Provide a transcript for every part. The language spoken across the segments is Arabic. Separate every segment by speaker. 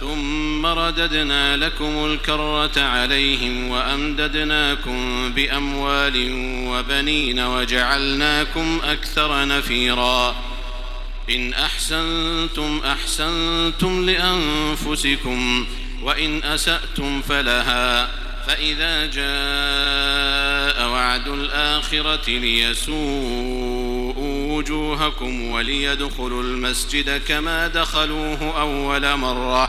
Speaker 1: ثم رددنا لكم الكرة عليهم وأمددناكم بأموال وبنين وجعلناكم أكثر نفيرا إن أحسنتم أحسنتم لأنفسكم وإن أسأتم فلها فإذا جاء وعد الآخرة ليسوءوا وجوهكم وليدخلوا المسجد كما دخلوه أول مرة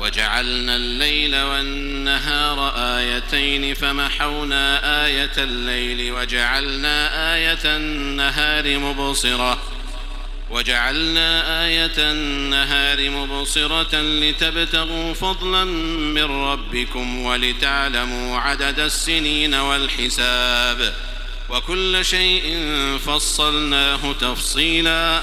Speaker 1: وجعلنا الليل والنهار آيتين فمحونا آية الليل وجعلنا آية النهار مبصرة وجعلنا آية النهار مبصرة لتبتغوا فضلا من ربكم ولتعلموا عدد السنين والحساب وكل شيء فصلناه تفصيلاً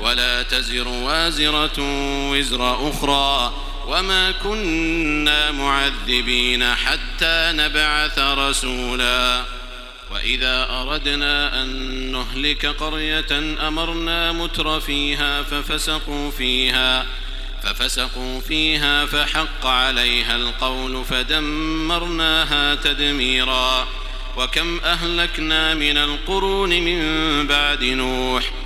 Speaker 1: ولا تزر وازرة وزر أخرى وما كنا معذبين حتى نبعث رسولا وإذا أردنا أن نهلك قرية أمرنا متر فيها ففسقوا فيها ففسقوا فيها فحق عليها القول فدمرناها تدميرا وكم أهلكنا من القرون من بعد نوح ۖ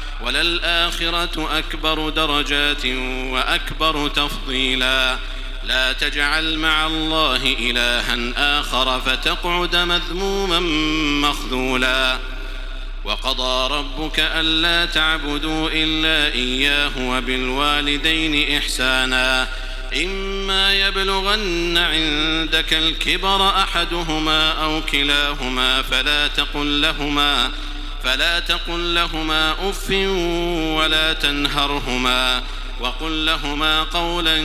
Speaker 1: وللآخرة أكبر درجات وأكبر تفضيلا لا تجعل مع الله إلها آخر فتقعد مذموما مخذولا وقضى ربك ألا تعبدوا إلا إياه وبالوالدين إحسانا إما يبلغن عندك الكبر أحدهما أو كلاهما فلا تقل لهما فلا تقل لهما فلا تقل لهما اف ولا تنهرهما وقل لهما قولا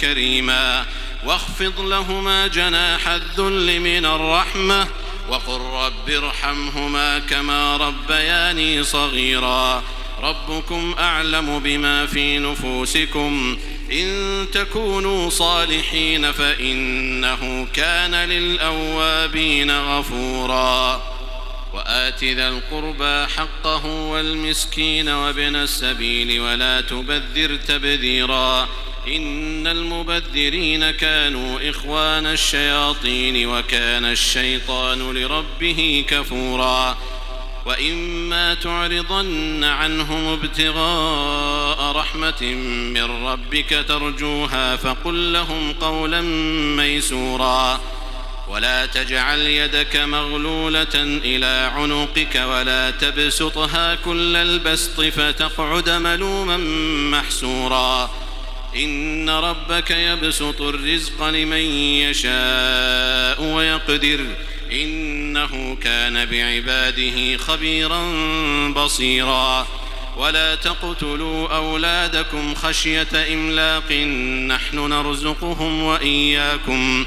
Speaker 1: كريما واخفض لهما جناح الذل من الرحمه وقل رب ارحمهما كما ربياني صغيرا ربكم اعلم بما في نفوسكم ان تكونوا صالحين فانه كان للاوابين غفورا وآت ذا القربى حقه والمسكين وابن السبيل ولا تبذر تبذيرا إن المبذرين كانوا إخوان الشياطين وكان الشيطان لربه كفورا وإما تعرضن عنهم ابتغاء رحمة من ربك ترجوها فقل لهم قولا ميسورا ولا تجعل يدك مغلولة إلى عنقك ولا تبسطها كل البسط فتقعد ملوما محسورا إن ربك يبسط الرزق لمن يشاء ويقدر إنه كان بعباده خبيرا بصيرا ولا تقتلوا أولادكم خشية إملاق نحن نرزقهم وإياكم ۖ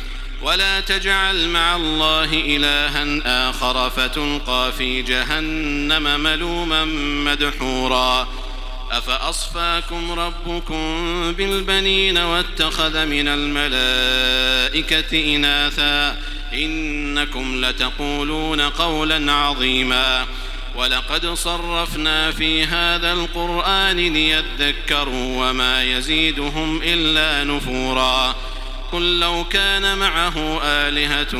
Speaker 1: ولا تجعل مع الله إلها آخر فتلقى في جهنم ملوما مدحورا أفأصفاكم ربكم بالبنين واتخذ من الملائكة إناثا إنكم لتقولون قولا عظيما ولقد صرفنا في هذا القرآن ليذكروا وما يزيدهم إلا نفوراً قل لو كان معه آلهة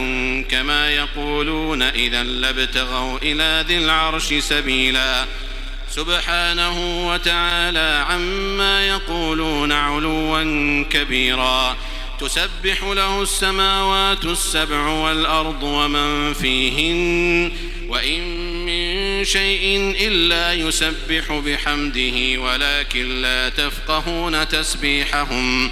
Speaker 1: كما يقولون إذا لابتغوا إلى ذي العرش سبيلا سبحانه وتعالى عما يقولون علوا كبيرا تسبح له السماوات السبع والأرض ومن فيهن وإن من شيء إلا يسبح بحمده ولكن لا تفقهون تسبيحهم ۖ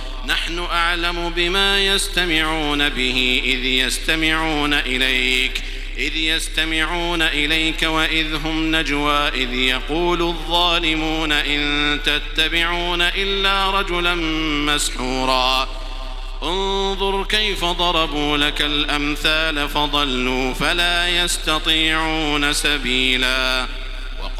Speaker 1: نحن أعلم بما يستمعون به إذ يستمعون إليك إذ يستمعون إليك وإذ هم نجوى إذ يقول الظالمون إن تتبعون إلا رجلا مسحورا انظر كيف ضربوا لك الأمثال فضلوا فلا يستطيعون سبيلاً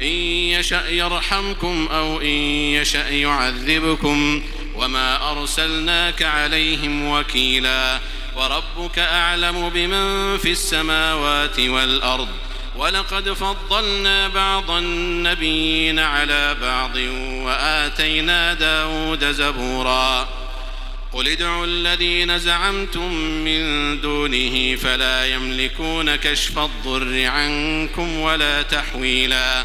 Speaker 1: إن يشأ يرحمكم أو إن يشأ يعذبكم وما أرسلناك عليهم وكيلا وربك أعلم بمن في السماوات والأرض ولقد فضلنا بعض النبيين على بعض وآتينا داود زبورا قل ادعوا الذين زعمتم من دونه فلا يملكون كشف الضر عنكم ولا تحويلاً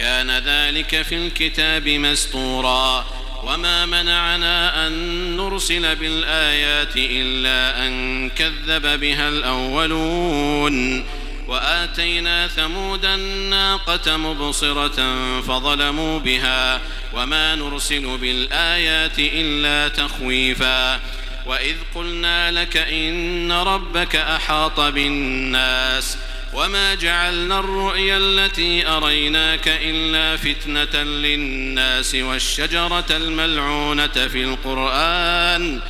Speaker 1: كان ذلك في الكتاب مسطورا وما منعنا أن نرسل بالآيات إلا أن كذب بها الأولون وآتينا ثمود الناقة مبصرة فظلموا بها وما نرسل بالآيات إلا تخويفا وإذ قلنا لك إن ربك أحاط بالناس ۖ وما جعلنا الرؤيا التي أريناك إلا فتنة للناس والشجرة الملعونة في القرآن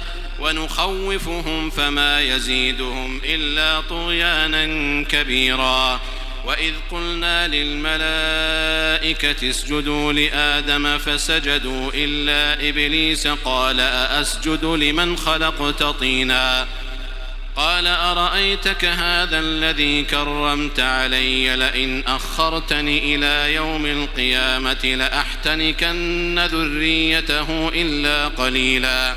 Speaker 1: ونخوفهم فما يزيدهم إلا طغيانا كبيرا وإذ قلنا للملائكة اسجدوا لآدم فسجدوا إلا إبليس قال أأسجد لمن خلقت طيناً قال أرأيتك هذا الذي كرمت علي لئن أخرتني إلى يوم القيامة لأحتنكن ذريته إلا قليلا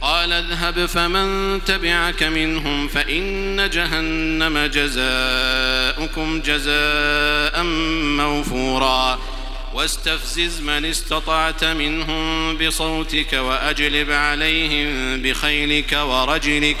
Speaker 1: قال اذهب فمن تبعك منهم فإن جهنم جزاؤكم جزاء موفورا واستفزز من استطعت منهم بصوتك وأجلب عليهم بخيلك ورجلك ۖ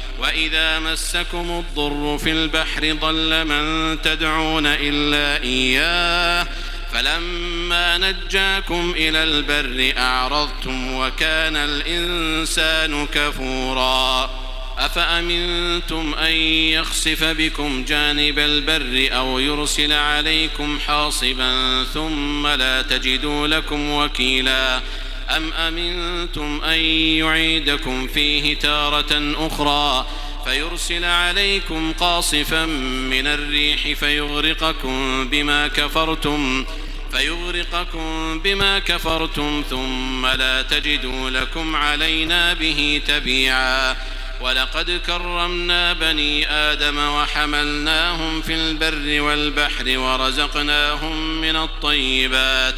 Speaker 1: وإذا مسكم الضر في البحر ضل من تدعون إلا إياه فلما نجاكم إلى البر أعرضتم وكان الإنسان كفورا أفأمنتم أن يخسف بكم جانب البر أو يرسل عليكم حاصبا ثم لا تجدوا لكم وكيلاً أم أمنتم أن يعيدكم فيه تارة أخرى فيرسل عليكم قاصفا من الريح فيغرقكم بما كفرتم فيغرقكم بما كفرتم ثم لا تجدوا لكم علينا به تبيعا ولقد كرمنا بني آدم وحملناهم في البر والبحر ورزقناهم من الطيبات ۖ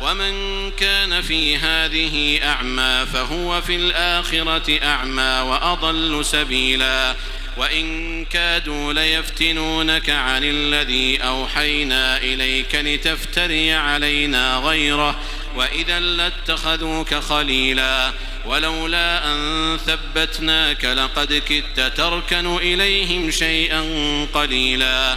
Speaker 1: ومن كان في هذه أعمى فهو في الآخرة أعمى وأضل سبيلا وإن كادوا ليفتنونك عن الذي أوحينا إليك لتفتري علينا غيره وإذا لاتخذوك خليلا ولولا أن ثبتناك لقد كدت تركن إليهم شيئا قليلا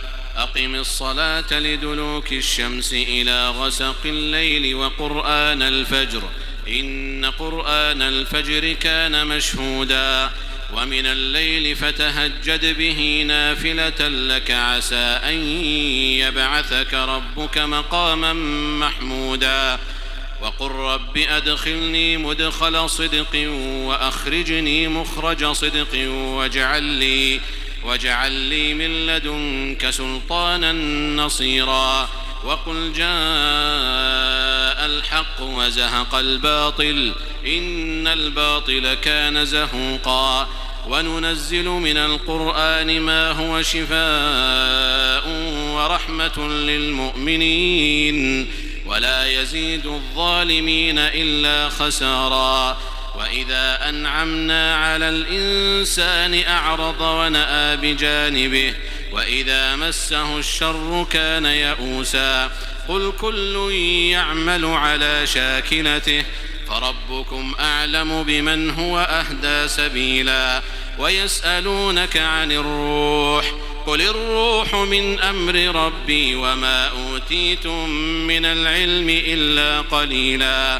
Speaker 1: أقم الصلاة لدلوك الشمس إلى غسق الليل وقرآن الفجر إن قرآن الفجر كان مشهودا ومن الليل فتهجد به نافلة لك عسى أن يبعثك ربك مقاما محمودا وقل رب أدخلني مدخل صدق وأخرجني مخرج صدق واجعل لي واجعل لي من لدنك سلطانا نصيرا وقل جاء الحق وزهق الباطل إن الباطل كان زهوقا وننزل من القرآن ما هو شفاء ورحمة للمؤمنين ولا يزيد الظالمين إلا خساراً واذا انعمنا على الانسان اعرض وناى بجانبه واذا مسه الشر كان يئوسا قل كل يعمل على شاكلته فربكم اعلم بمن هو اهدى سبيلا ويسالونك عن الروح قل الروح من امر ربي وما اوتيتم من العلم الا قليلا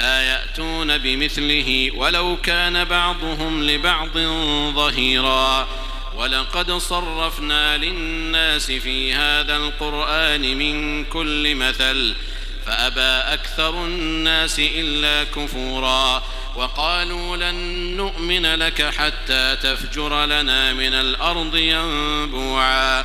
Speaker 1: لا ياتون بمثله ولو كان بعضهم لبعض ظهيرا ولقد صرفنا للناس في هذا القران من كل مثل فابى اكثر الناس الا كفورا وقالوا لن نؤمن لك حتى تفجر لنا من الارض ينبوعا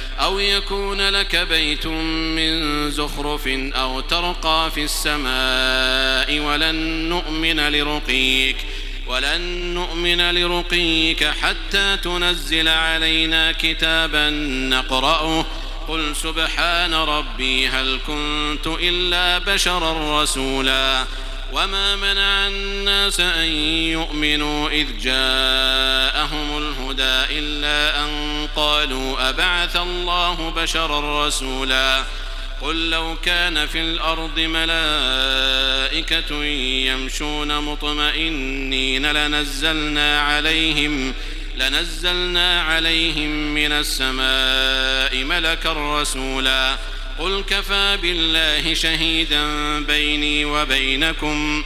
Speaker 1: أو يكون لك بيت من زخرف أو ترقى في السماء ولن نؤمن لرقيك ولن نؤمن لرقيك حتى تنزل علينا كتابا نقرأه قل سبحان ربي هل كنت إلا بشرا رسولا وما منع الناس أن يؤمنوا إذ جاءوا الهدى إلا أن قالوا أبعث الله بشرا رسولا قل لو كان في الأرض ملائكة يمشون مطمئنين لنزلنا عليهم لنزلنا عليهم من السماء ملكا رسولا قل كفى بالله شهيدا بيني وبينكم ۖ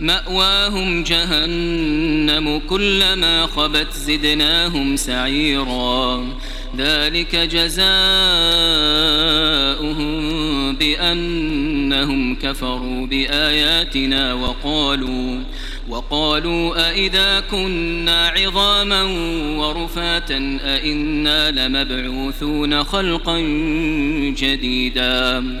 Speaker 1: مأواهم جهنم كلما خبت زدناهم سعيرا ذلك جزاؤهم بأنهم كفروا بآياتنا وقالوا وقالوا أإذا كنا عظاما ورفاتا أإنا لمبعوثون خلقا جديدا